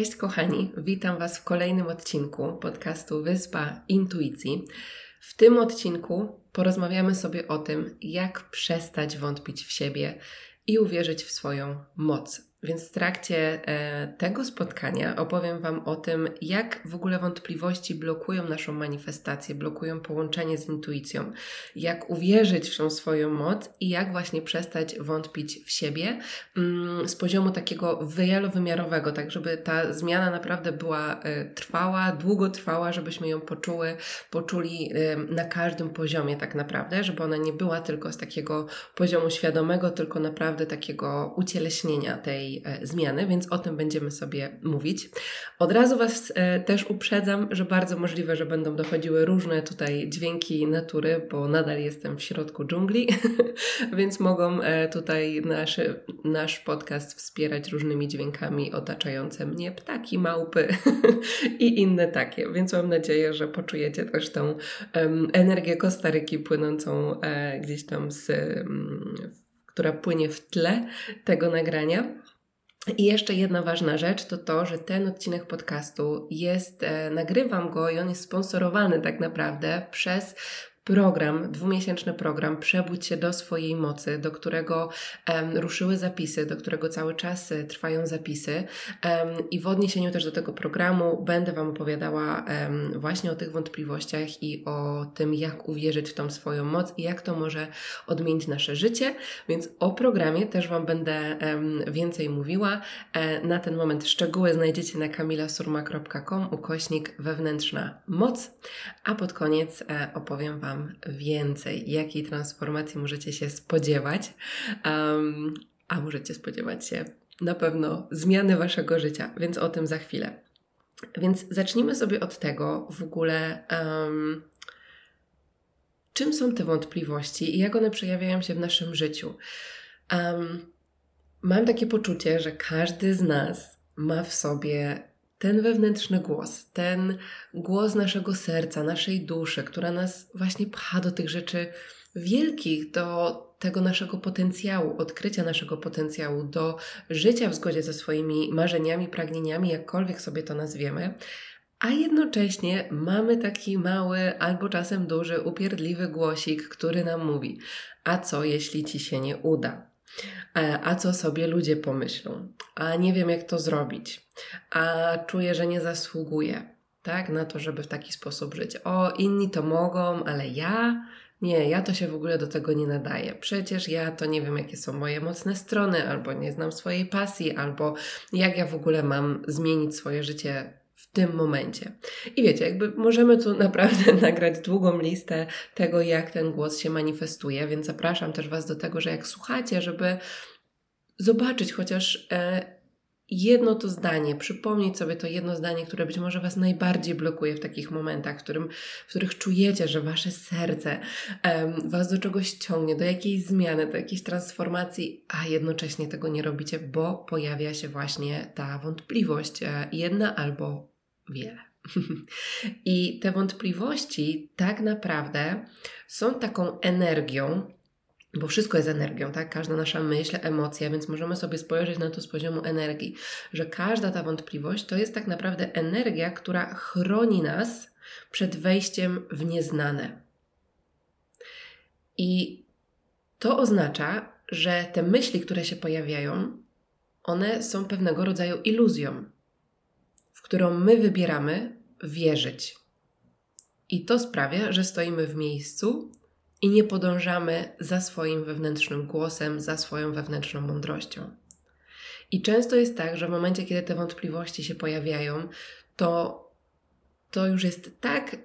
Cześć kochani, witam Was w kolejnym odcinku podcastu Wyspa Intuicji. W tym odcinku porozmawiamy sobie o tym, jak przestać wątpić w siebie i uwierzyć w swoją moc. Więc w trakcie e, tego spotkania opowiem Wam o tym, jak w ogóle wątpliwości blokują naszą manifestację, blokują połączenie z intuicją, jak uwierzyć w tą swoją moc i jak właśnie przestać wątpić w siebie mm, z poziomu takiego wielowymiarowego, tak żeby ta zmiana naprawdę była e, trwała, długo trwała, żebyśmy ją poczuły, poczuli e, na każdym poziomie tak naprawdę, żeby ona nie była tylko z takiego poziomu świadomego, tylko naprawdę takiego ucieleśnienia tej E, zmiany, więc o tym będziemy sobie mówić. Od razu Was e, też uprzedzam, że bardzo możliwe, że będą dochodziły różne tutaj dźwięki natury, bo nadal jestem w środku dżungli, więc mogą e, tutaj nasz, nasz podcast wspierać różnymi dźwiękami otaczające mnie ptaki, małpy i inne takie. Więc mam nadzieję, że poczujecie też tą um, energię Kostaryki płynącą e, gdzieś tam z. Um, która płynie w tle tego nagrania. I jeszcze jedna ważna rzecz to to, że ten odcinek podcastu jest, e, nagrywam go i on jest sponsorowany tak naprawdę przez program, dwumiesięczny program Przebudź się do swojej mocy, do którego ruszyły zapisy, do którego cały czas e, trwają zapisy. I w odniesieniu też do tego programu będę Wam opowiadała właśnie o tych wątpliwościach i o tym, jak uwierzyć w tą swoją moc i jak to może odmienić nasze życie. Więc o programie też Wam będę więcej mówiła. E, na ten moment szczegóły znajdziecie na kamilasurma.com ukośnik wewnętrzna moc, a pod koniec e, opowiem Wam więcej, jakiej transformacji możecie się spodziewać, um, a możecie spodziewać się na pewno zmiany Waszego życia, więc o tym za chwilę. Więc zacznijmy sobie od tego w ogóle, um, czym są te wątpliwości i jak one przejawiają się w naszym życiu. Um, mam takie poczucie, że każdy z nas ma w sobie ten wewnętrzny głos, ten głos naszego serca, naszej duszy, która nas właśnie pcha do tych rzeczy wielkich, do tego naszego potencjału, odkrycia naszego potencjału, do życia w zgodzie ze swoimi marzeniami, pragnieniami, jakkolwiek sobie to nazwiemy. A jednocześnie mamy taki mały albo czasem duży, upierdliwy głosik, który nam mówi: A co jeśli ci się nie uda? E, a co sobie ludzie pomyślą, a nie wiem jak to zrobić, a czuję, że nie zasługuję, tak, na to, żeby w taki sposób żyć. O, inni to mogą, ale ja nie, ja to się w ogóle do tego nie nadaję. Przecież ja to nie wiem, jakie są moje mocne strony, albo nie znam swojej pasji, albo jak ja w ogóle mam zmienić swoje życie w tym momencie. I wiecie, jakby możemy tu naprawdę nagrać długą listę tego, jak ten głos się manifestuje, więc zapraszam też Was do tego, że jak słuchacie, żeby zobaczyć chociaż e, jedno to zdanie, przypomnieć sobie to jedno zdanie, które być może Was najbardziej blokuje w takich momentach, w, którym, w których czujecie, że Wasze serce um, Was do czegoś ciągnie, do jakiejś zmiany, do jakiejś transformacji, a jednocześnie tego nie robicie, bo pojawia się właśnie ta wątpliwość, e, jedna albo wiele. I te wątpliwości tak naprawdę są taką energią, bo wszystko jest energią, tak? Każda nasza myśl, emocja, więc możemy sobie spojrzeć na to z poziomu energii, że każda ta wątpliwość to jest tak naprawdę energia, która chroni nas przed wejściem w nieznane. I to oznacza, że te myśli, które się pojawiają, one są pewnego rodzaju iluzją w którą my wybieramy wierzyć. I to sprawia, że stoimy w miejscu i nie podążamy za swoim wewnętrznym głosem, za swoją wewnętrzną mądrością. I często jest tak, że w momencie, kiedy te wątpliwości się pojawiają, to to już jest tak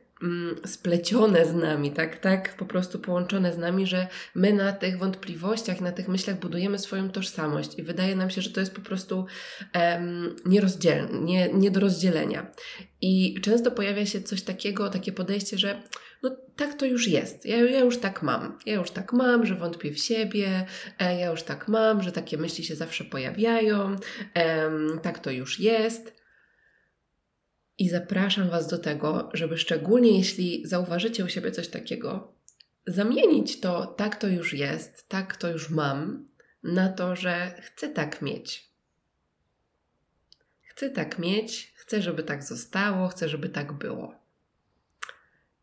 splecione z nami, tak, tak po prostu połączone z nami, że my na tych wątpliwościach, na tych myślach budujemy swoją tożsamość i wydaje nam się, że to jest po prostu um, nie, nie do rozdzielenia. I często pojawia się coś takiego, takie podejście, że no tak to już jest. Ja, ja już tak mam. Ja już tak mam, że wątpię w siebie, e, ja już tak mam, że takie myśli się zawsze pojawiają, e, tak to już jest. I zapraszam Was do tego, żeby szczególnie jeśli zauważycie u siebie coś takiego, zamienić to tak to już jest, tak to już mam, na to, że chcę tak mieć. Chcę tak mieć, chcę, żeby tak zostało, chcę, żeby tak było.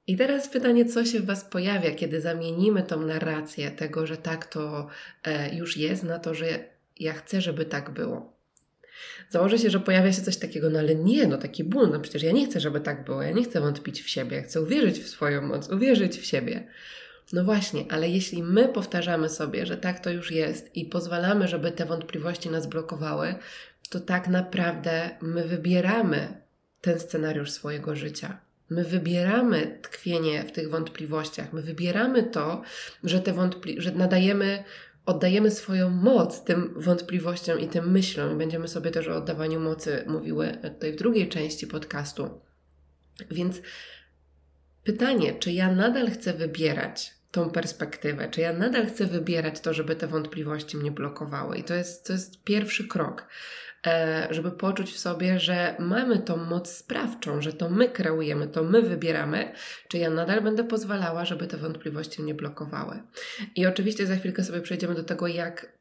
I teraz pytanie, co się w Was pojawia, kiedy zamienimy tą narrację tego, że tak to e, już jest, na to, że ja chcę, żeby tak było. Założę się, że pojawia się coś takiego, no ale nie, no taki ból, no przecież ja nie chcę, żeby tak było, ja nie chcę wątpić w siebie, ja chcę uwierzyć w swoją moc, uwierzyć w siebie. No właśnie, ale jeśli my powtarzamy sobie, że tak to już jest i pozwalamy, żeby te wątpliwości nas blokowały, to tak naprawdę my wybieramy ten scenariusz swojego życia. My wybieramy tkwienie w tych wątpliwościach, my wybieramy to, że te wątpli- że nadajemy, oddajemy swoją moc tym wątpliwościom i tym myślom. Będziemy sobie też o oddawaniu mocy mówiły tutaj w drugiej części podcastu. Więc pytanie, czy ja nadal chcę wybierać tą perspektywę, czy ja nadal chcę wybierać to, żeby te wątpliwości mnie blokowały. I to jest, to jest pierwszy krok. E, żeby poczuć w sobie, że mamy tą moc sprawczą, że to my kreujemy, to my wybieramy, czy ja nadal będę pozwalała, żeby te wątpliwości mnie blokowały. I oczywiście za chwilkę sobie przejdziemy do tego, jak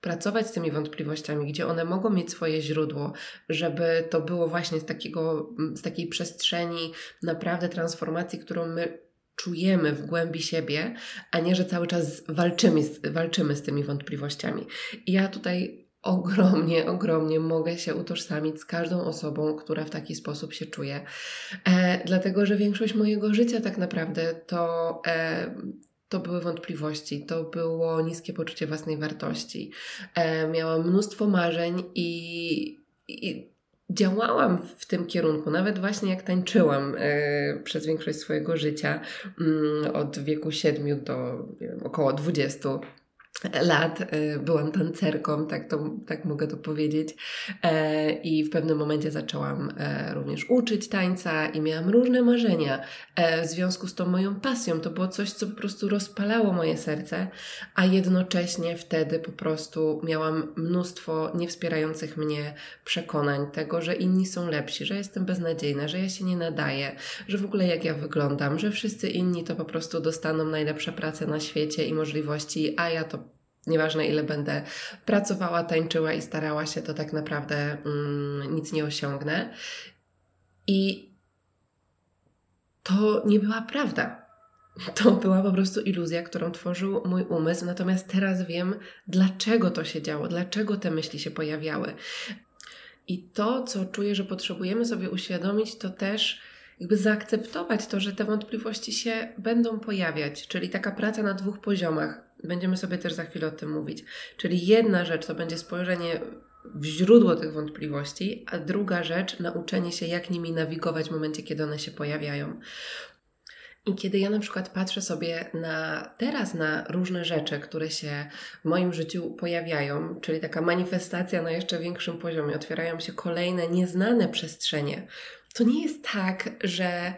pracować z tymi wątpliwościami, gdzie one mogą mieć swoje źródło, żeby to było właśnie z, takiego, z takiej przestrzeni naprawdę transformacji, którą my czujemy w głębi siebie, a nie, że cały czas walczymy, walczymy z tymi wątpliwościami. I ja tutaj ogromnie, ogromnie mogę się utożsamić z każdą osobą, która w taki sposób się czuje. E, dlatego, że większość mojego życia tak naprawdę to. E, to były wątpliwości, to było niskie poczucie własnej wartości. E, miałam mnóstwo marzeń i, i działałam w tym kierunku, nawet właśnie jak tańczyłam e, przez większość swojego życia, mm, od wieku 7 do wiem, około 20 lat y, byłam tancerką, tak, to, tak mogę to powiedzieć. E, I w pewnym momencie zaczęłam e, również uczyć tańca i miałam różne marzenia e, w związku z tą moją pasją. To było coś, co po prostu rozpalało moje serce, a jednocześnie wtedy po prostu miałam mnóstwo niewspierających mnie przekonań tego, że inni są lepsi, że jestem beznadziejna, że ja się nie nadaję, że w ogóle jak ja wyglądam, że wszyscy inni to po prostu dostaną najlepsze prace na świecie i możliwości, a ja to Nieważne ile będę pracowała, tańczyła i starała się, to tak naprawdę mm, nic nie osiągnę. I to nie była prawda. To była po prostu iluzja, którą tworzył mój umysł, natomiast teraz wiem, dlaczego to się działo, dlaczego te myśli się pojawiały. I to, co czuję, że potrzebujemy sobie uświadomić, to też jakby zaakceptować to, że te wątpliwości się będą pojawiać, czyli taka praca na dwóch poziomach. Będziemy sobie też za chwilę o tym mówić. Czyli jedna rzecz to będzie spojrzenie w źródło tych wątpliwości, a druga rzecz nauczenie się, jak nimi nawigować w momencie, kiedy one się pojawiają. I kiedy ja na przykład patrzę sobie na teraz na różne rzeczy, które się w moim życiu pojawiają, czyli taka manifestacja na jeszcze większym poziomie, otwierają się kolejne nieznane przestrzenie, to nie jest tak, że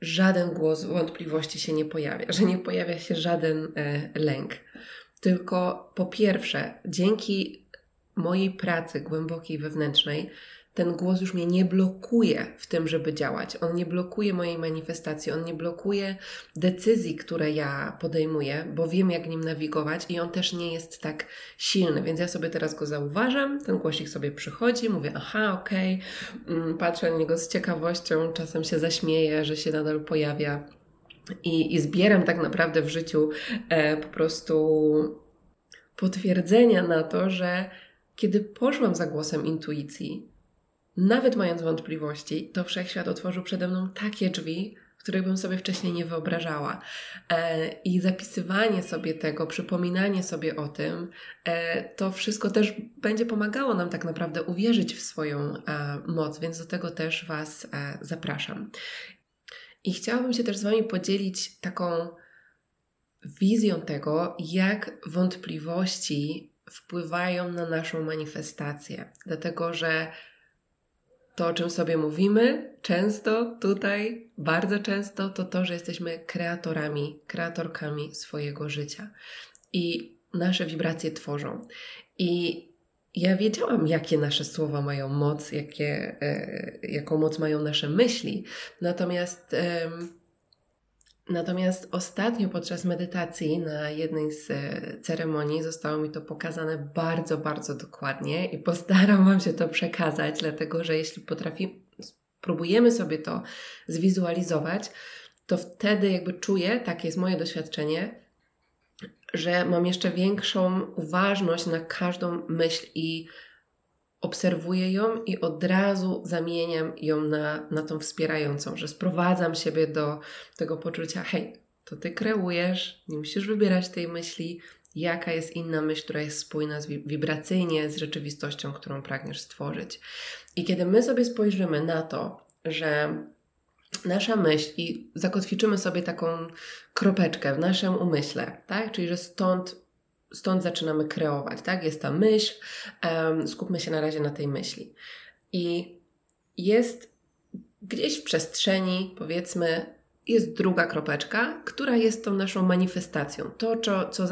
żaden głos wątpliwości się nie pojawia, że nie pojawia się żaden e, lęk. Tylko po pierwsze, dzięki mojej pracy głębokiej wewnętrznej, ten głos już mnie nie blokuje w tym, żeby działać. On nie blokuje mojej manifestacji, on nie blokuje decyzji, które ja podejmuję, bo wiem, jak nim nawigować i on też nie jest tak silny. Więc ja sobie teraz go zauważam, ten głosik sobie przychodzi, mówię, aha, okej, okay. Mm, patrzę na niego z ciekawością, czasem się zaśmieję, że się nadal pojawia. I, i zbieram tak naprawdę w życiu e, po prostu potwierdzenia na to, że kiedy poszłam za głosem intuicji, nawet mając wątpliwości, to wszechświat otworzył przede mną takie drzwi, których bym sobie wcześniej nie wyobrażała. E, I zapisywanie sobie tego, przypominanie sobie o tym, e, to wszystko też będzie pomagało nam tak naprawdę uwierzyć w swoją e, moc, więc do tego też Was zapraszam. I chciałabym się też z Wami podzielić taką wizją tego, jak wątpliwości wpływają na naszą manifestację. Dlatego, że to, o czym sobie mówimy często tutaj, bardzo często, to to, że jesteśmy kreatorami, kreatorkami swojego życia. I nasze wibracje tworzą. I ja wiedziałam, jakie nasze słowa mają moc, jakie, e, jaką moc mają nasze myśli. Natomiast, e, natomiast ostatnio podczas medytacji na jednej z e, ceremonii zostało mi to pokazane bardzo, bardzo dokładnie i postarałam się to przekazać, dlatego że jeśli potrafimy, próbujemy sobie to zwizualizować, to wtedy jakby czuję, takie jest moje doświadczenie, że mam jeszcze większą uważność na każdą myśl i obserwuję ją i od razu zamieniam ją na, na tą wspierającą, że sprowadzam siebie do tego poczucia, hej, to ty kreujesz, nie musisz wybierać tej myśli, jaka jest inna myśl, która jest spójna z, wibracyjnie z rzeczywistością, którą pragniesz stworzyć. I kiedy my sobie spojrzymy na to, że nasza myśl i zakotwiczymy sobie taką kropeczkę w naszym umyśle, tak? Czyli, że stąd, stąd zaczynamy kreować, tak? Jest ta myśl, um, skupmy się na razie na tej myśli. I jest gdzieś w przestrzeni, powiedzmy, jest druga kropeczka, która jest tą naszą manifestacją. To, co, co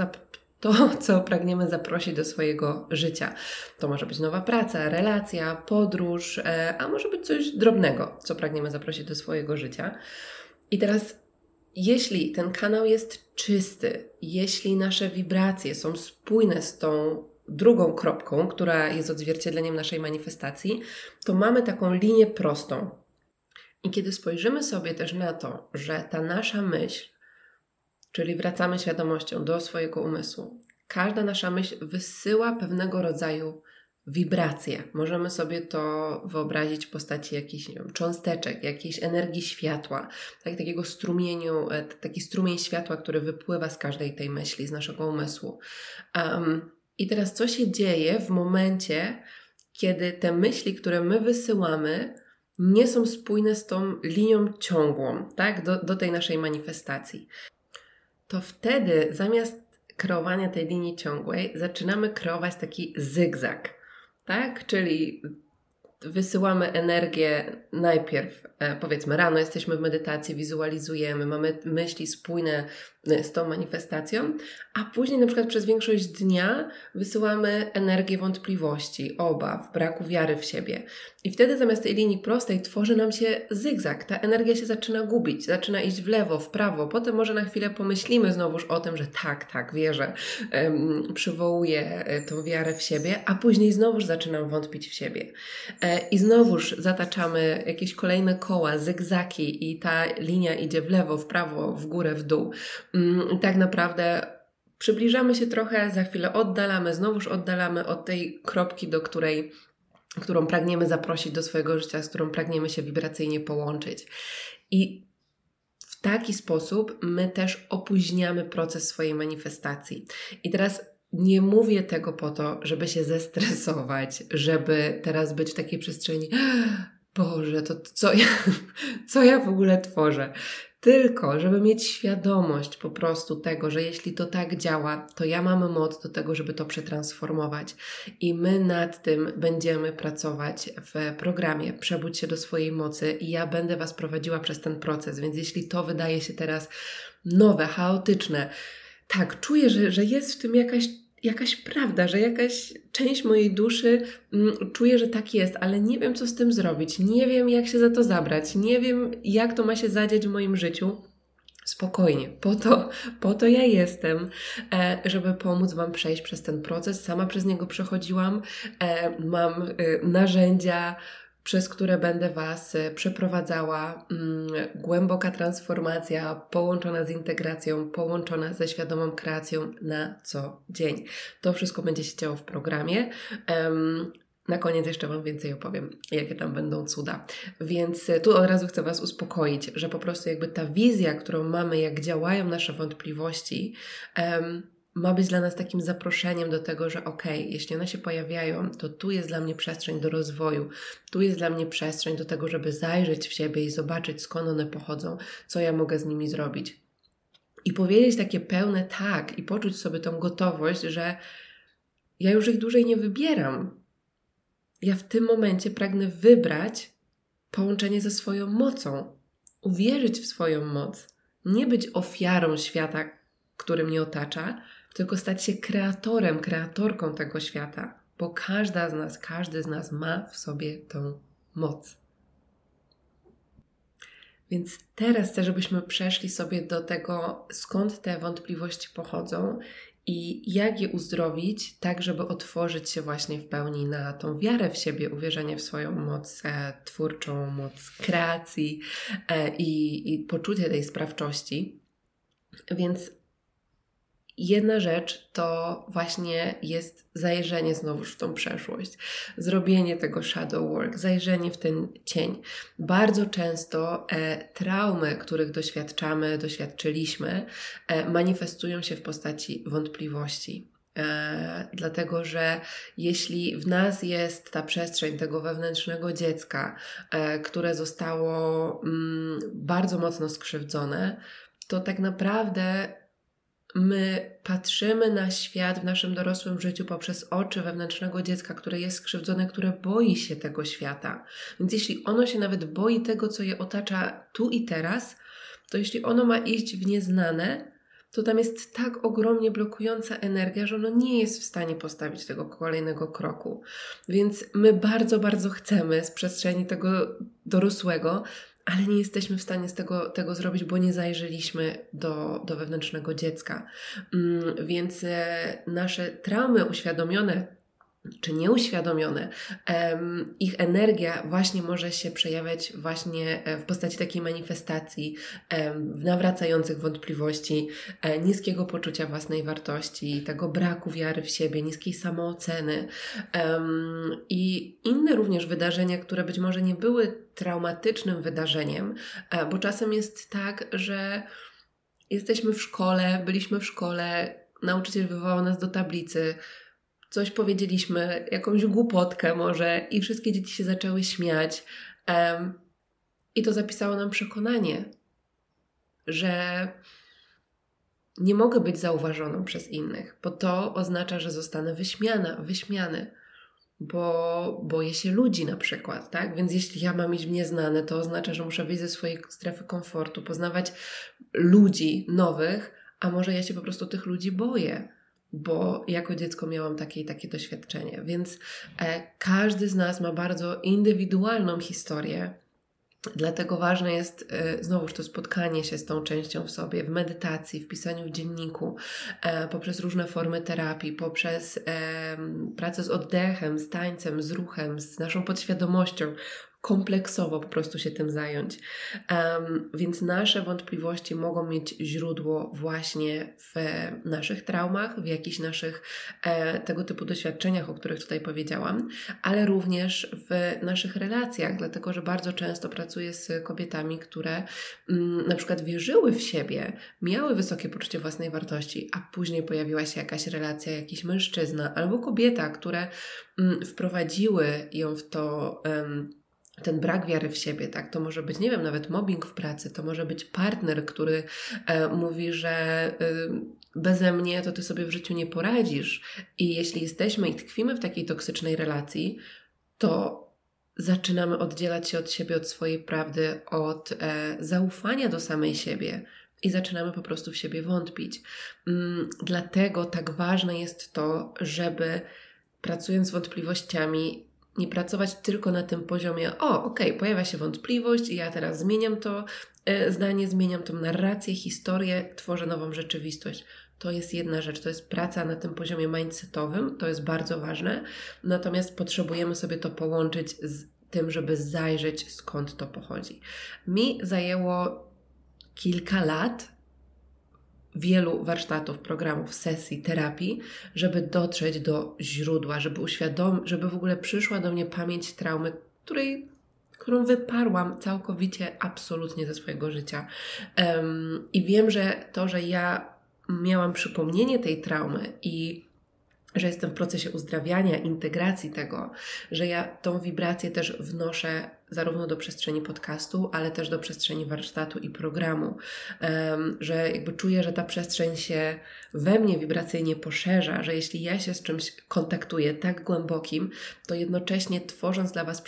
to, co pragniemy zaprosić do swojego życia. To może być nowa praca, relacja, podróż, e, a może być coś drobnego, co pragniemy zaprosić do swojego życia. I teraz, jeśli ten kanał jest czysty, jeśli nasze wibracje są spójne z tą drugą kropką, która jest odzwierciedleniem naszej manifestacji, to mamy taką linię prostą. I kiedy spojrzymy sobie też na to, że ta nasza myśl czyli wracamy świadomością do swojego umysłu. Każda nasza myśl wysyła pewnego rodzaju wibracje. Możemy sobie to wyobrazić w postaci jakichś wiem, cząsteczek, jakiejś energii światła, tak, takiego strumieniu, e, taki strumień światła, który wypływa z każdej tej myśli, z naszego umysłu. Um, I teraz co się dzieje w momencie, kiedy te myśli, które my wysyłamy, nie są spójne z tą linią ciągłą, tak, do, do tej naszej manifestacji to wtedy zamiast kreowania tej linii ciągłej zaczynamy kreować taki zygzak, tak? Czyli wysyłamy energię najpierw, powiedzmy, rano jesteśmy w medytacji, wizualizujemy, mamy myśli spójne e, z tą manifestacją, a później na przykład przez większość dnia wysyłamy energię wątpliwości, obaw, braku wiary w siebie. I wtedy zamiast tej linii prostej tworzy nam się zygzak. Ta energia się zaczyna gubić, zaczyna iść w lewo, w prawo. Potem może na chwilę pomyślimy znowuż o tym, że tak, tak, wierzę, um, przywołuję e, tą wiarę w siebie, a później znowuż zaczynam wątpić w siebie. E, I znowuż zataczamy jakieś kolejne koła, zygzaki i ta linia idzie w lewo, w prawo, w górę, w dół. Um, tak naprawdę przybliżamy się trochę, za chwilę oddalamy, znowuż oddalamy od tej kropki, do której którą pragniemy zaprosić do swojego życia, z którą pragniemy się wibracyjnie połączyć. I w taki sposób my też opóźniamy proces swojej manifestacji. I teraz nie mówię tego po to, żeby się zestresować, żeby teraz być w takiej przestrzeni. Boże, to co ja, co ja w ogóle tworzę? Tylko, żeby mieć świadomość po prostu tego, że jeśli to tak działa, to ja mam moc do tego, żeby to przetransformować. I my nad tym będziemy pracować w programie Przebudź się do swojej mocy i ja będę Was prowadziła przez ten proces. Więc jeśli to wydaje się teraz nowe, chaotyczne, tak, czuję, że, że jest w tym jakaś jakaś prawda, że jakaś część mojej duszy mm, czuje, że tak jest, ale nie wiem, co z tym zrobić, nie wiem, jak się za to zabrać, nie wiem, jak to ma się zadziać w moim życiu. Spokojnie, po to, po to ja jestem, e, żeby pomóc Wam przejść przez ten proces. Sama przez niego przechodziłam, e, mam e, narzędzia, przez które będę Was e, przeprowadzała. Mm, głęboka transformacja połączona z integracją, połączona ze świadomą kreacją na co dzień. To wszystko będzie się działo w programie. Na koniec jeszcze Wam więcej opowiem, jakie tam będą cuda. Więc e, tu od razu chcę Was uspokoić, że po prostu jakby ta wizja, którą mamy, jak działają nasze wątpliwości, ma być dla nas takim zaproszeniem do tego, że ok, jeśli one się pojawiają, to tu jest dla mnie przestrzeń do rozwoju, tu jest dla mnie przestrzeń do tego, żeby zajrzeć w siebie i zobaczyć skąd one pochodzą, co ja mogę z nimi zrobić. I powiedzieć takie pełne tak i poczuć sobie tą gotowość, że ja już ich dłużej nie wybieram. Ja w tym momencie pragnę wybrać połączenie ze swoją mocą, uwierzyć w swoją moc, nie być ofiarą świata, który mnie otacza, tylko stać się kreatorem, kreatorką tego świata, bo każda z nas, każdy z nas ma w sobie tą moc. Więc teraz chcę, żebyśmy przeszli sobie do tego, skąd te wątpliwości pochodzą i jak je uzdrowić, tak żeby otworzyć się właśnie w pełni na tą wiarę w siebie, uwierzenie w swoją moc e, twórczą, moc kreacji e, i, i poczucie tej sprawczości. Więc Jedna rzecz to właśnie jest zajrzenie znowu w tą przeszłość, zrobienie tego shadow work, zajrzenie w ten cień. Bardzo często e, traumy, których doświadczamy, doświadczyliśmy, e, manifestują się w postaci wątpliwości. E, dlatego, że jeśli w nas jest ta przestrzeń tego wewnętrznego dziecka, e, które zostało mm, bardzo mocno skrzywdzone, to tak naprawdę my patrzymy na świat w naszym dorosłym życiu poprzez oczy wewnętrznego dziecka, które jest skrzywdzone, które boi się tego świata. Więc jeśli ono się nawet boi tego, co je otacza tu i teraz, to jeśli ono ma iść w nieznane, to tam jest tak ogromnie blokująca energia, że ono nie jest w stanie postawić tego kolejnego kroku. Więc my bardzo, bardzo chcemy z przestrzeni tego dorosłego ale nie jesteśmy w stanie z tego, tego zrobić, bo nie zajrzeliśmy do, do wewnętrznego dziecka. Mm, więc e, nasze traumy uświadomione czy nieuświadomione, ich energia właśnie może się przejawiać właśnie e, w postaci takiej manifestacji, nawracających wątpliwości, e, niskiego poczucia własnej wartości, tego braku wiary w siebie, niskiej samooceny i inne również wydarzenia, które być może nie były traumatycznym wydarzeniem, e, bo czasem jest tak, że jesteśmy w szkole, byliśmy w szkole, nauczyciel wywołał nas do tablicy, coś powiedzieliśmy, jakąś głupotkę może i wszystkie dzieci się zaczęły śmiać. Um, I to zapisało nam przekonanie, że nie mogę być zauważoną przez innych, bo to oznacza, że zostanę wyśmiana, wyśmiany, bo boję się ludzi na przykład, tak? Więc jeśli ja mam iść w nieznane, to oznacza, że muszę wyjść ze swojej strefy komfortu, poznawać ludzi nowych, a może ja się po prostu tych ludzi boję bo jako dziecko miałam takie i takie doświadczenie. Więc e, każdy z nas ma bardzo indywidualną historię. Dlatego ważne jest e, znowuż to spotkanie się z tą częścią w sobie, w medytacji, w pisaniu w dzienniku, e, poprzez różne formy terapii, poprzez pracę z oddechem, z tańcem, z ruchem, z naszą podświadomością, kompleksowo po prostu się tym zająć. Um, więc nasze wątpliwości mogą mieć źródło właśnie w naszych traumach, w jakichś naszych e, tego typu doświadczeniach, o których tutaj powiedziałam, ale również w naszych relacjach, dlatego że bardzo często pracuję z kobietami, które mm, na przykład wierzyły w siebie, miały wysokie poczucie własnej wartości, a później pojawiła się jakaś relacja, jakiś mężczyzna albo kobieta, które mm, wprowadziły ją w to. Um, ten brak wiary w siebie, tak? To może być, nie wiem, nawet mobbing w pracy, to może być partner, który e, mówi, że e, mnie to ty sobie w życiu nie poradzisz. I jeśli jesteśmy i tkwimy w takiej toksycznej relacji, to zaczynamy oddzielać się od siebie, od swojej prawdy, od e, zaufania do samej siebie. I zaczynamy po prostu w siebie wątpić. Mm, dlatego tak ważne jest to, żeby pracując z wątpliwościami, nie pracować tylko na tym poziomie, o, okej, okay, pojawia się wątpliwość i ja teraz zmieniam to e, zdanie, zmieniam tą narrację, historię, tworzę nową rzeczywistość. To jest jedna rzecz, to jest praca na tym poziomie mindsetowym, to jest bardzo ważne, natomiast potrzebujemy sobie to połączyć z tym, żeby zajrzeć skąd to pochodzi. Mi zajęło kilka lat, wielu warsztatów, programów, sesji, terapii, żeby dotrzeć do źródła, żeby uświadomić, żeby w ogóle przyszła do mnie pamięć traumy, której którą wyparłam całkowicie, absolutnie ze swojego życia. Um, I wiem, że to, że ja miałam przypomnienie tej traumy i że jestem w procesie uzdrawiania, integracji tego, że ja tą wibrację też wnoszę zarówno do przestrzeni podcastu, ale też do przestrzeni warsztatu i programu, um, że jakby czuję, że ta przestrzeń się we mnie wibracyjnie poszerza, że jeśli ja się z czymś kontaktuję tak głębokim, to jednocześnie tworząc dla Was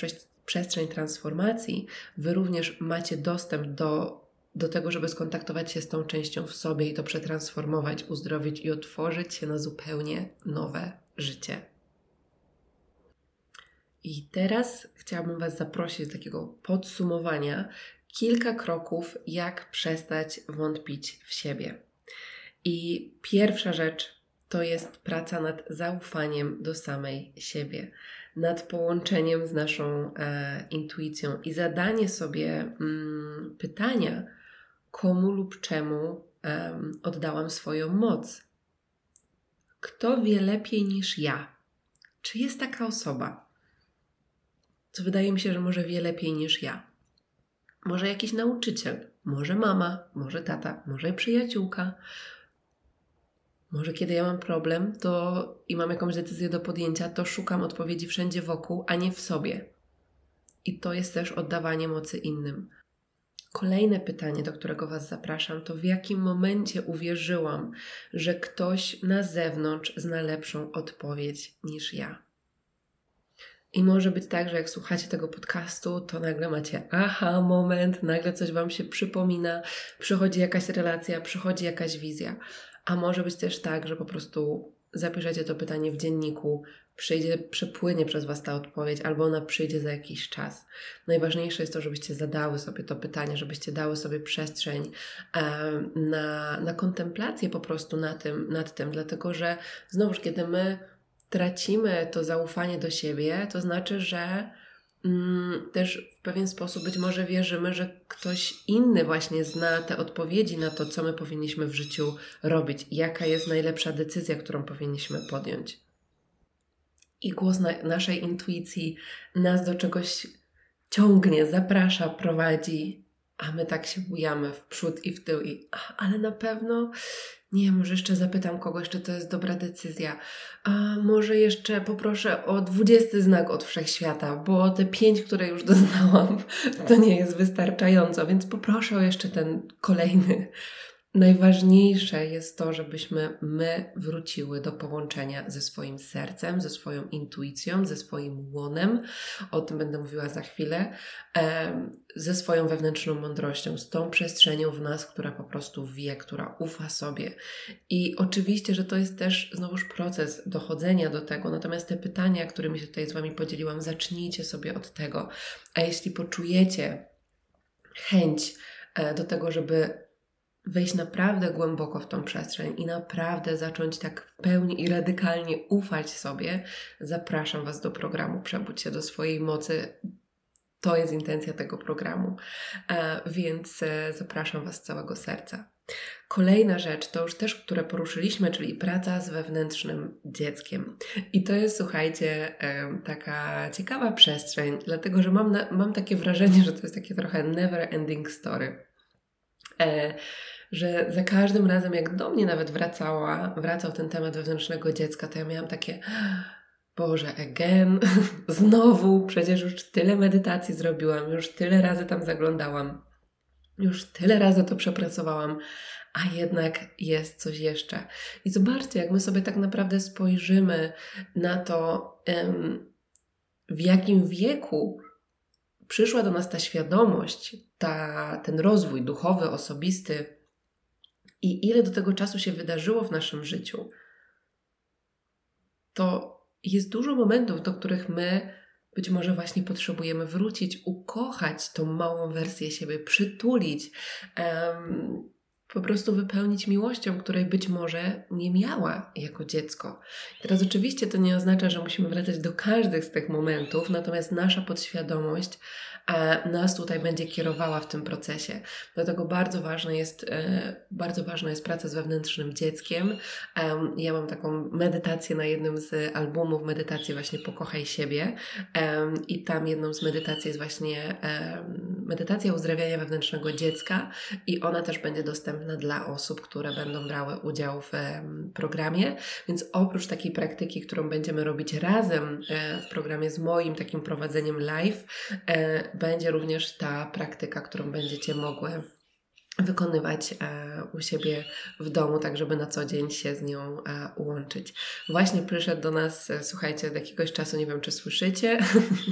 przestrzeń transformacji, Wy również macie dostęp do do tego, żeby skontaktować się z tą częścią w sobie i to przetransformować, uzdrowić i otworzyć się na zupełnie nowe życie. I teraz chciałabym Was zaprosić do takiego podsumowania kilka kroków, jak przestać wątpić w siebie. I pierwsza rzecz to jest praca nad zaufaniem do samej siebie, nad połączeniem z naszą e, intuicją i zadanie sobie mm, pytania, komu lub czemu um, oddałam swoją moc. Kto wie lepiej niż ja? Czy jest taka osoba? Co wydaje mi się, że może wie lepiej niż ja. Może jakiś nauczyciel, może mama, może tata, może przyjaciółka. Może kiedy ja mam problem to i mam jakąś decyzję do podjęcia, to szukam odpowiedzi wszędzie wokół, a nie w sobie. I to jest też oddawanie mocy innym. Kolejne pytanie, do którego Was zapraszam, to w jakim momencie uwierzyłam, że ktoś na zewnątrz zna lepszą odpowiedź niż ja? I może być tak, że jak słuchacie tego podcastu, to nagle macie aha moment, nagle coś Wam się przypomina, przychodzi jakaś relacja, przychodzi jakaś wizja. A może być też tak, że po prostu zapiszecie to pytanie w dzienniku, przyjdzie, przepłynie przez Was ta odpowiedź, albo ona przyjdzie za jakiś czas. Najważniejsze jest to, żebyście zadały sobie to pytanie, żebyście dały sobie przestrzeń e, na, na kontemplację po prostu na tym, nad tym, dlatego że znowuż, kiedy my tracimy to zaufanie do siebie, to znaczy, że też w pewien sposób być może wierzymy, że ktoś inny właśnie zna te odpowiedzi na to, co my powinniśmy w życiu robić, jaka jest najlepsza decyzja, którą powinniśmy podjąć? I głos na, naszej intuicji nas do czegoś ciągnie, zaprasza, prowadzi, a my tak się bujamy w przód i w tył i ale na pewno nie, może jeszcze zapytam kogoś, czy to jest dobra decyzja. A może jeszcze poproszę o dwudziesty znak od wszechświata, bo te pięć, które już doznałam, to nie jest wystarczająco, więc poproszę o jeszcze ten kolejny. Najważniejsze jest to, żebyśmy my wróciły do połączenia ze swoim sercem, ze swoją intuicją, ze swoim łonem. O tym będę mówiła za chwilę. Ze swoją wewnętrzną mądrością, z tą przestrzenią w nas, która po prostu wie, która ufa sobie. I oczywiście, że to jest też znowuż proces dochodzenia do tego. Natomiast te pytania, którymi się tutaj z Wami podzieliłam, zacznijcie sobie od tego. A jeśli poczujecie chęć e, do tego, żeby wejść naprawdę głęboko w tą przestrzeń i naprawdę zacząć tak w pełni i radykalnie ufać sobie, zapraszam Was do programu Przebudź się do swojej mocy. To jest intencja tego programu, e, więc e, zapraszam Was z całego serca. Kolejna rzecz to już też, które poruszyliśmy, czyli praca z wewnętrznym dzieckiem. I to jest, słuchajcie, taka ciekawa przestrzeń, dlatego że mam, mam takie wrażenie, że to jest takie trochę never ending story. Że za każdym razem, jak do mnie nawet wracała, wracał ten temat wewnętrznego dziecka, to ja miałam takie Boże, again, znowu, przecież już tyle medytacji zrobiłam, już tyle razy tam zaglądałam, już tyle razy to przepracowałam, a jednak jest coś jeszcze. I zobaczcie, jak my sobie tak naprawdę spojrzymy na to, w jakim wieku przyszła do nas ta świadomość, ta, ten rozwój duchowy, osobisty, i ile do tego czasu się wydarzyło w naszym życiu, to jest dużo momentów, do których my być może właśnie potrzebujemy wrócić, ukochać tą małą wersję siebie, przytulić, um, po prostu wypełnić miłością, której być może nie miała jako dziecko. Teraz oczywiście to nie oznacza, że musimy wracać do każdych z tych momentów, natomiast nasza podświadomość nas tutaj będzie kierowała w tym procesie. Dlatego bardzo ważne jest, e, bardzo ważna jest praca z wewnętrznym dzieckiem. Ja mam taką medytację na jednym z albumów, medytację właśnie Pokochaj siebie i tam jedną z medytacji jest właśnie medytacja uzdrawiania wewnętrznego dziecka i ona też będzie dostępna dla osób, które będą brały udział w programie. Więc oprócz takiej praktyki, którą będziemy robić razem e, w programie z moim takim prowadzeniem live, e, będzie również ta praktyka, którą będziecie mogły wykonywać e, u siebie w domu, tak żeby na co dzień się z nią e, łączyć. Właśnie przyszedł do nas, e, słuchajcie, od jakiegoś czasu, nie wiem czy słyszycie,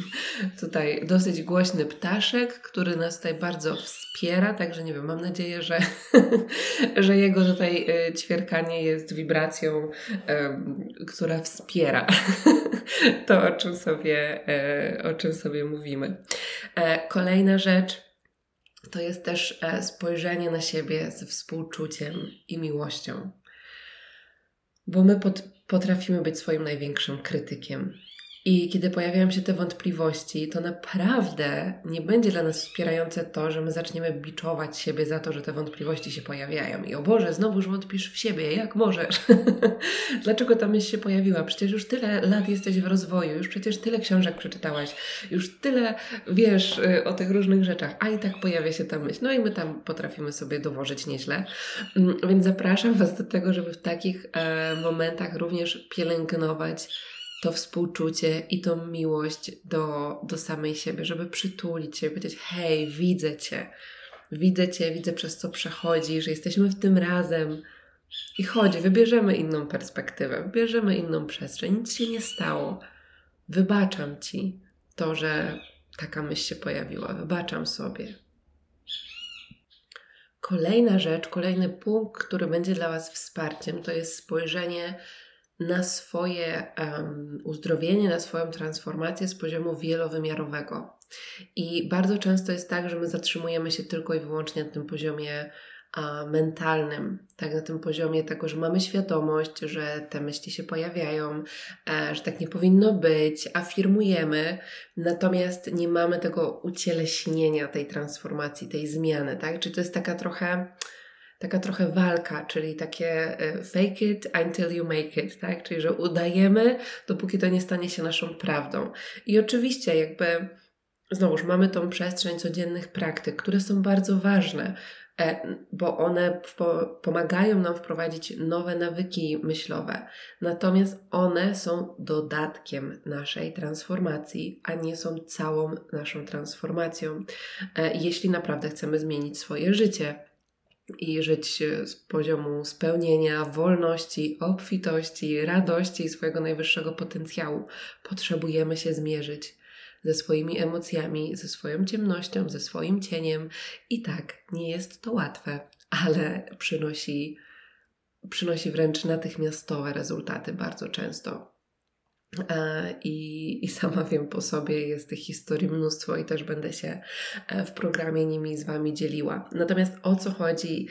tutaj dosyć głośny ptaszek, który nas tutaj bardzo wspiera, także nie wiem, mam nadzieję, że, że jego tutaj ćwierkanie jest wibracją, która wspiera to, o czym sobie, o czym sobie mówimy. Kolejna rzecz, to jest też e, spojrzenie na siebie ze współczuciem i miłością. Bo my pot potrafimy być swoim największym krytykiem. I kiedy pojawiają się te wątpliwości, to naprawdę nie będzie dla nas wspierające to, że my zaczniemy biczować siebie za to, że te wątpliwości się pojawiają. I o Boże, znowuż wątpisz w siebie, jak możesz? Dlaczego ta myśl się pojawiła? Przecież już tyle lat jesteś w rozwoju, już przecież tyle książek przeczytałaś, już tyle wiesz y, o tych różnych rzeczach, a i tak pojawia się ta myśl. No i my tam potrafimy sobie dołożyć nieźle. Mm, więc zapraszam Was do tego, żeby w takich e, momentach również pielęgnować to współczucie i tą miłość do, do samej siebie, żeby przytulić się, powiedzieć: Hej, widzę Cię, widzę Cię, widzę przez co przechodzisz, jesteśmy w tym razem. I chodź, wybierzemy inną perspektywę, wybierzemy inną przestrzeń, nic się nie stało. Wybaczam Ci to, że taka myśl się pojawiła, wybaczam sobie. Kolejna rzecz, kolejny punkt, który będzie dla Was wsparciem, to jest spojrzenie na swoje um, uzdrowienie, na swoją transformację z poziomu wielowymiarowego. I bardzo często jest tak, że my zatrzymujemy się tylko i wyłącznie na tym poziomie a, mentalnym, tak na tym poziomie tego, że mamy świadomość, że te myśli się pojawiają, a, e, że tak nie powinno być, afirmujemy, natomiast nie mamy tego ucieleśnienia tej transformacji, tej zmiany, tak? Czy to jest taka trochę taka trochę walka, czyli takie e, fake it until you make it, tak? Czyli, że udajemy, dopóki to nie stanie się naszą prawdą. I oczywiście, jakby znowuż mamy tą przestrzeń codziennych praktyk, które są bardzo ważne, e, bo one pomagają nam wprowadzić nowe nawyki myślowe. Natomiast one są dodatkiem naszej transformacji, a nie są całą naszą transformacją, e, jeśli naprawdę chcemy zmienić swoje życie i żyć z poziomu spełnienia, wolności, obfitości, radości i swojego najwyższego potencjału. Potrzebujemy się zmierzyć ze swoimi emocjami, ze swoją ciemnością, ze swoim cieniem. I tak, nie jest to łatwe, ale przynosi, przynosi wręcz natychmiastowe rezultaty bardzo często. E, I, I sama wiem po sobie, jest tych historii mnóstwo i też będę się e, w programie nimi z Wami dzieliła. Natomiast o co chodzi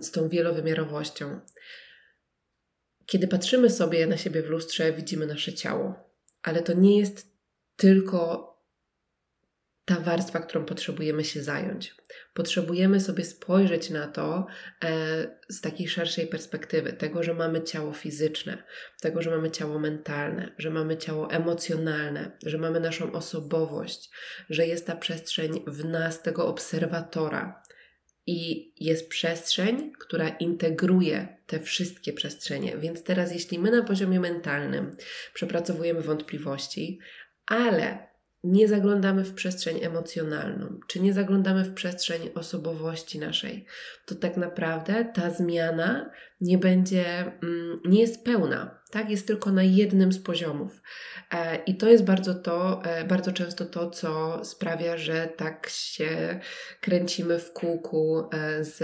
z tą wielowymiarowością? Kiedy patrzymy sobie na siebie w lustrze, widzimy nasze ciało, ale to nie jest tylko ta warstwa, którą potrzebujemy się zająć. Potrzebujemy sobie spojrzeć na to e, z takiej szerszej perspektywy, tego, że mamy ciało fizyczne, tego, że mamy ciało mentalne, że mamy ciało emocjonalne, że mamy naszą osobowość, że jest ta przestrzeń w nas tego obserwatora. I jest przestrzeń, która integruje te wszystkie przestrzenie. Więc teraz, jeśli my na poziomie mentalnym przepracowujemy wątpliwości, ale nie zaglądamy w przestrzeń emocjonalną, czy nie zaglądamy w przestrzeń osobowości naszej, to tak naprawdę ta zmiana nie będzie, mm, nie jest pełna, tak? Jest tylko na jednym z poziomów. E, I to jest bardzo to, e, bardzo często to, co sprawia, że tak się kręcimy w kółku e, z,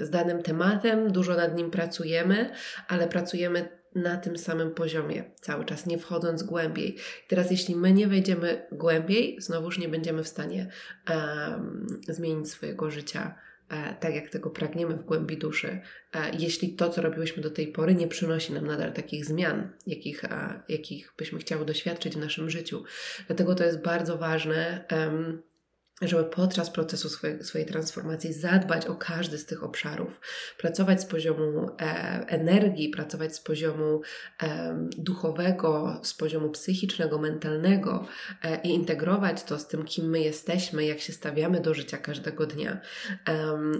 z danym tematem, dużo nad nim pracujemy, ale pracujemy na tym samym poziomie cały czas, nie wchodząc głębiej. teraz, jeśli my nie wejdziemy głębiej, znowuż nie będziemy w stanie um, zmienić swojego życia e, tak, jak tego pragniemy w głębi duszy, e, jeśli to, co robiłyśmy do tej pory, nie przynosi nam nadal takich zmian, jakich, jakich byśmy chciały doświadczyć w naszym życiu. Dlatego to jest bardzo ważne. Um, żeby podczas procesu swojej, swojej transformacji zadbać o każdy z tych obszarów, pracować z poziomu e, energii, pracować z poziomu e, duchowego, z poziomu psychicznego, mentalnego e, i integrować to z tym, kim my jesteśmy, jak się stawiamy do życia każdego dnia.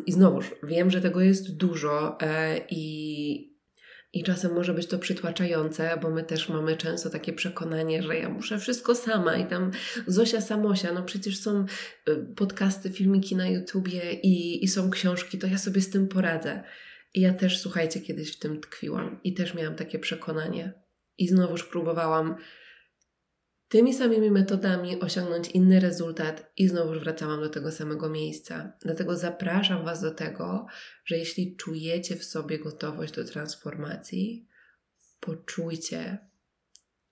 I znowuż, wiem, że tego jest dużo e, i i czasem może być to przytłaczające, bo my też mamy często takie przekonanie, że ja muszę wszystko sama i tam Zosia Samosia, no przecież są y, podcasty, filmiki na YouTubie i, i są książki, to ja sobie z tym poradzę. I ja też, słuchajcie, kiedyś w tym tkwiłam i też miałam takie przekonanie. I znowuż próbowałam tymi samymi metodami osiągnąć inny rezultat i znowu wracałam do tego samego miejsca. Dlatego zapraszam Was do tego, że jeśli czujecie w sobie gotowość do transformacji, poczujcie,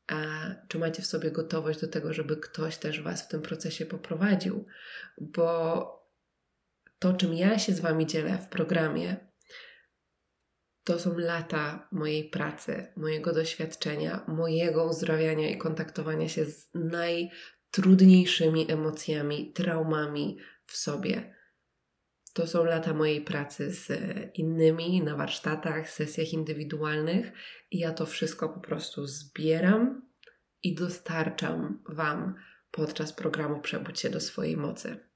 a czy macie w sobie gotowość do tego, żeby ktoś też Was w tym procesie poprowadził, bo to, czym ja się z Wami dzielę w programie, to są lata mojej pracy, mojego doświadczenia, mojego uzdrawiania i kontaktowania się z najtrudniejszymi emocjami, traumami w sobie. To są lata mojej pracy z innymi na warsztatach, sesjach indywidualnych i ja to wszystko po prostu zbieram i dostarczam Wam podczas programu Przebudź się do swojej mocy.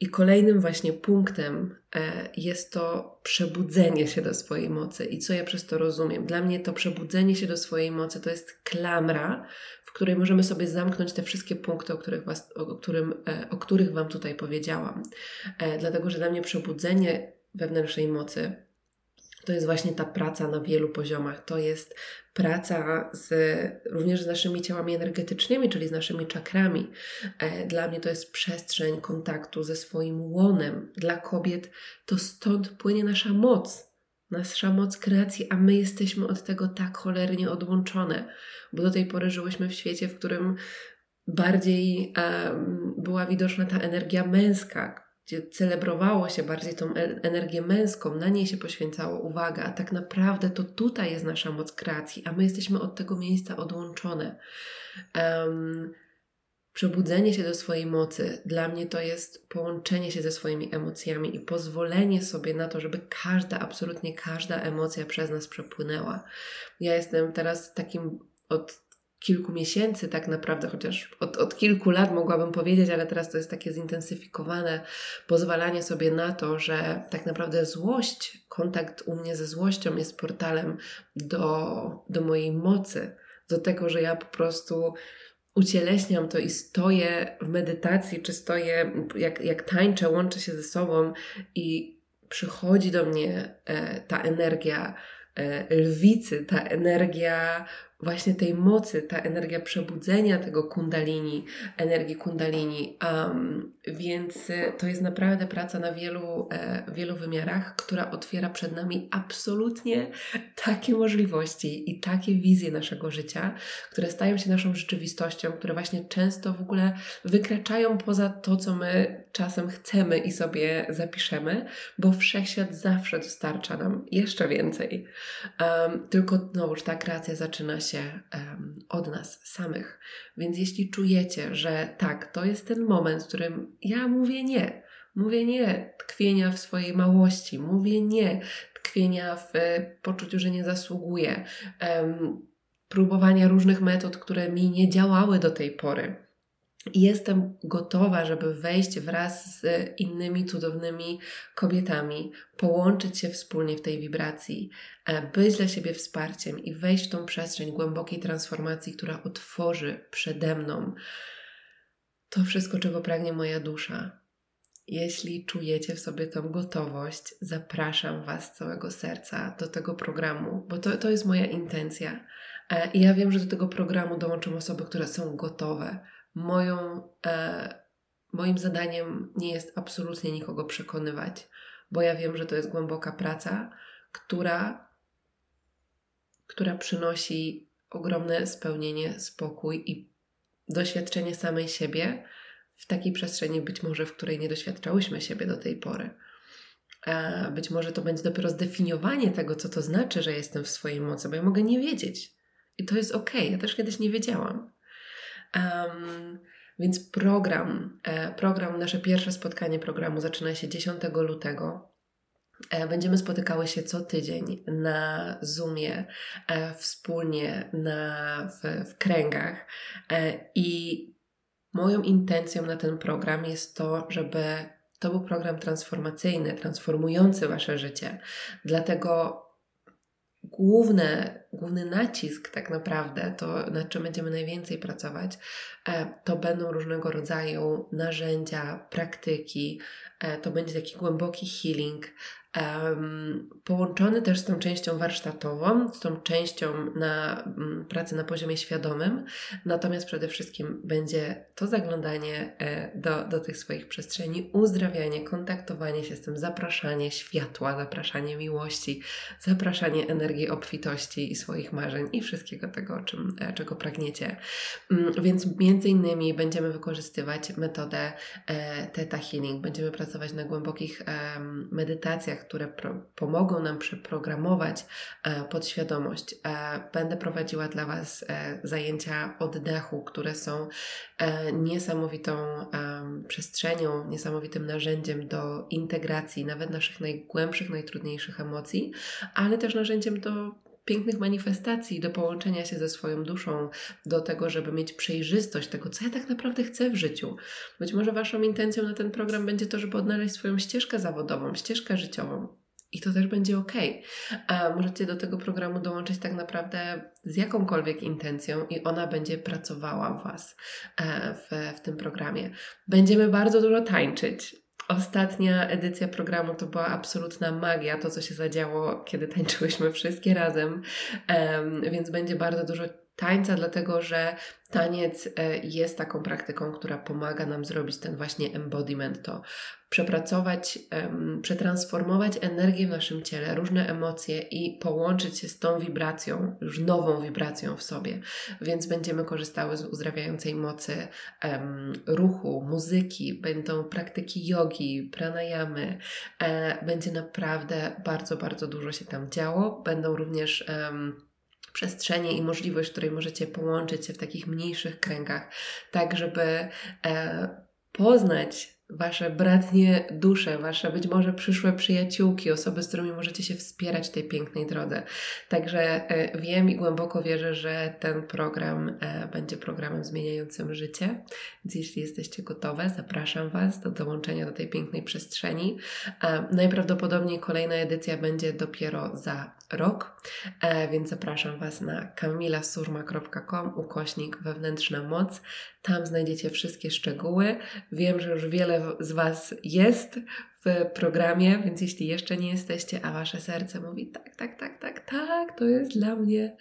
I kolejnym właśnie punktem e, jest to przebudzenie się do swojej mocy. I co ja przez to rozumiem? Dla mnie to przebudzenie się do swojej mocy to jest klamra, w której możemy sobie zamknąć te wszystkie punkty, o których, was, o, którym, e, o których Wam tutaj powiedziałam. E, dlatego, że dla mnie przebudzenie wewnętrznej mocy to jest właśnie ta praca na wielu poziomach. To jest praca z, również z naszymi ciałami energetycznymi, czyli z naszymi czakrami. E, dla mnie to jest przestrzeń kontaktu ze swoim łonem. Dla kobiet to stąd płynie nasza moc, nasza moc kreacji, a my jesteśmy od tego tak cholernie odłączone, bo do tej pory żyłyśmy w świecie, w którym bardziej um, była widoczna ta energia męska, gdzie celebrowało się bardziej tą energię męską, na niej się poświęcało uwagę, a tak naprawdę to tutaj jest nasza moc kreacji, a my jesteśmy od tego miejsca odłączone. Um, przebudzenie się do swojej mocy dla mnie to jest połączenie się ze swoimi emocjami i pozwolenie sobie na to, żeby każda, absolutnie każda emocja przez nas przepłynęła. Ja jestem teraz takim od kilku miesięcy tak naprawdę, chociaż od, od kilku lat mogłabym powiedzieć, ale teraz to jest takie zintensyfikowane pozwalanie sobie na to, że tak naprawdę złość, kontakt u mnie ze złością jest portalem do, do mojej mocy, do tego, że ja po prostu ucieleśniam to i stoję w medytacji, czy stoję, jak, jak tańczę, łączę się ze sobą i przychodzi do mnie e, ta energia e, lwicy, ta energia właśnie tej mocy, ta energia przebudzenia tego kundalini, energii kundalini. Um, więc e, to jest naprawdę praca na wielu, e, wielu wymiarach, która otwiera przed nami absolutnie takie możliwości i takie wizje naszego życia, które stają się naszą rzeczywistością, które właśnie często w ogóle wykraczają poza to, co my czasem chcemy i sobie zapiszemy, bo wszechświat zawsze dostarcza nam jeszcze więcej. Um, tylko znowuż ta kreacja zaczyna się um, od nas samych. Więc jeśli czujecie, że tak, to jest ten moment, w którym ja mówię nie, mówię nie tkwienia w swojej małości, mówię nie tkwienia w poczuciu, że nie zasługuję, um, próbowania różnych metod, które mi nie działały do tej pory jestem gotowa, żeby wejść wraz z innymi cudownymi kobietami, połączyć się wspólnie w tej wibracji, być dla siebie wsparciem i wejść w tą przestrzeń głębokiej transformacji, która otworzy przede mną to wszystko, czego pragnie moja dusza. Jeśli czujecie w sobie tą gotowość, zapraszam Was z całego serca do tego programu, bo to, to jest moja intencja. E, I ja wiem, że do tego programu dołączą osoby, które są gotowe, moją, e, moim zadaniem nie jest absolutnie nikogo przekonywać, bo ja wiem, że to jest głęboka praca, która, która przynosi ogromne spełnienie, spokój i doświadczenie samej siebie w takiej przestrzeni, być może w której nie doświadczałyśmy siebie do tej pory. E, być może to będzie dopiero zdefiniowanie tego, co to znaczy, że jestem w swojej mocy, bo ja mogę nie wiedzieć. I to jest ok. Ja też kiedyś nie wiedziałam. Um, Więc program, e, program, nasze pierwsze spotkanie programu zaczyna się 10 lutego. E, będziemy spotykały się co tydzień na Zoomie, e, wspólnie na, w, w kręgach. I moją intencją na ten program jest to, żeby to był program transformacyjny, transformujący Wasze życie. Dlatego główne, główny nacisk tak naprawdę, to nad czym będziemy najwięcej pracować, e, to będą różnego rodzaju narzędzia, praktyki, e, to będzie taki głęboki healing, połączony też z tą częścią warsztatową, z tą częścią na um, pracy na poziomie świadomym, natomiast przede wszystkim będzie to zaglądanie e, do, do tych swoich przestrzeni, uzdrawianie, kontaktowanie się z tym, zapraszanie światła, zapraszanie miłości, zapraszanie energii obfitości i swoich marzeń i wszystkiego tego, czym, e, czego pragniecie. Um, więc między innymi będziemy wykorzystywać metodę e, Theta Healing, będziemy pracować na głębokich medytacjach, które pomogą nam przeprogramować e, podświadomość. E, będę prowadziła dla Was e, zajęcia oddechu, które są niesamowitą przestrzenią, niesamowitym narzędziem do integracji nawet naszych najgłębszych, najtrudniejszych emocji, ale też narzędziem do pięknych manifestacji, do połączenia się ze swoją duszą, do tego, żeby mieć przejrzystość tego, co ja tak naprawdę chcę w życiu. Być może Waszą intencją na ten program będzie to, żeby odnaleźć swoją ścieżkę zawodową, ścieżkę życiową. I to też będzie ok. A możecie do tego programu dołączyć tak naprawdę z jakąkolwiek intencją, i ona będzie pracowała w Was e, w, w tym programie. Będziemy bardzo dużo tańczyć. Ostatnia edycja programu to była absolutna magia, to co się zadziało, kiedy tańczyłyśmy wszystkie razem, um, więc będzie bardzo dużo tańca, dlatego że taniec e, jest taką praktyką, która pomaga nam zrobić ten właśnie embodiment, to przepracować, przetransformować energię w naszym ciele, różne emocje i połączyć się z tą wibracją, już nową wibracją w sobie. Więc będziemy korzystały z uzdrawiającej mocy ruchu, muzyki, będą praktyki jogi, pranayamy. E, będzie naprawdę bardzo, bardzo dużo się tam działo. Będą również przestrzenie i możliwość, której możecie połączyć się w takich mniejszych kręgach, tak żeby e, poznać Wasze bratnie dusze, Wasze być może przyszłe przyjaciółki, osoby, z którymi możecie się wspierać w tej pięknej drodze. Także e, wiem i głęboko wierzę, że ten program e, będzie programem zmieniającym życie. Więc jeśli jesteście gotowe, zapraszam Was do dołączenia do tej pięknej przestrzeni. E, najprawdopodobniej kolejna edycja będzie dopiero za rok, więc zapraszam Was na kamilasurma.com ukośnik wewnętrzna moc. Tam znajdziecie wszystkie szczegóły. Wiem, że już wiele z Was jest w programie, więc jeśli jeszcze nie jesteście, a Wasze serce mówi tak, tak, tak, tak, tak, to jest dla mnie,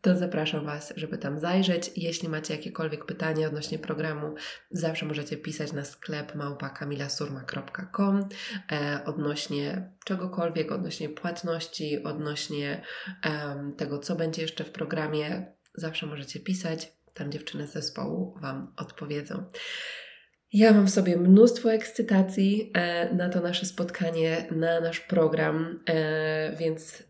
to zapraszam Was, żeby tam zajrzeć. Jeśli macie jakiekolwiek pytania odnośnie programu, zawsze możecie pisać na sklep małpa.kamilasurma.com e, odnośnie czegokolwiek, odnośnie płatności, odnośnie e, tego, co będzie jeszcze w programie. Zawsze możecie pisać tam dziewczyny z zespołu Wam odpowiedzą. Ja mam w sobie mnóstwo ekscytacji e, na to nasze spotkanie, na nasz program, e, więc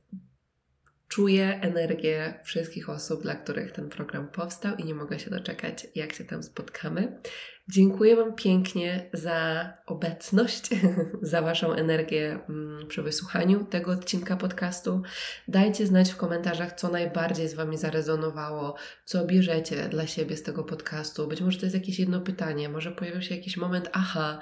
czuję energię wszystkich osób, dla których ten program powstał i nie mogę się doczekać, jak się tam spotkamy. Dziękuję Wam pięknie za obecność, za Waszą energię mm, przy wysłuchaniu tego odcinka podcastu. Dajcie znać w komentarzach, co najbardziej z Wami zarezonowało, co bierzecie dla siebie z tego podcastu. Być może to jest jakieś jedno pytanie, może pojawił się jakiś moment, aha,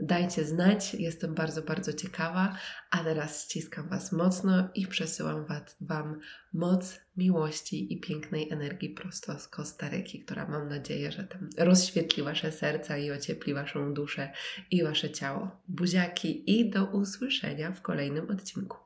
dajcie znać, jestem bardzo, bardzo ciekawa. A teraz ściskam Was mocno i przesyłam Wam moc miłości i pięknej energii prosto z Kostaryki, która mam nadzieję, że tam rozświetli Wasze serca i ociepli Waszą duszę i Wasze ciało. Buziaki i do usłyszenia w kolejnym odcinku.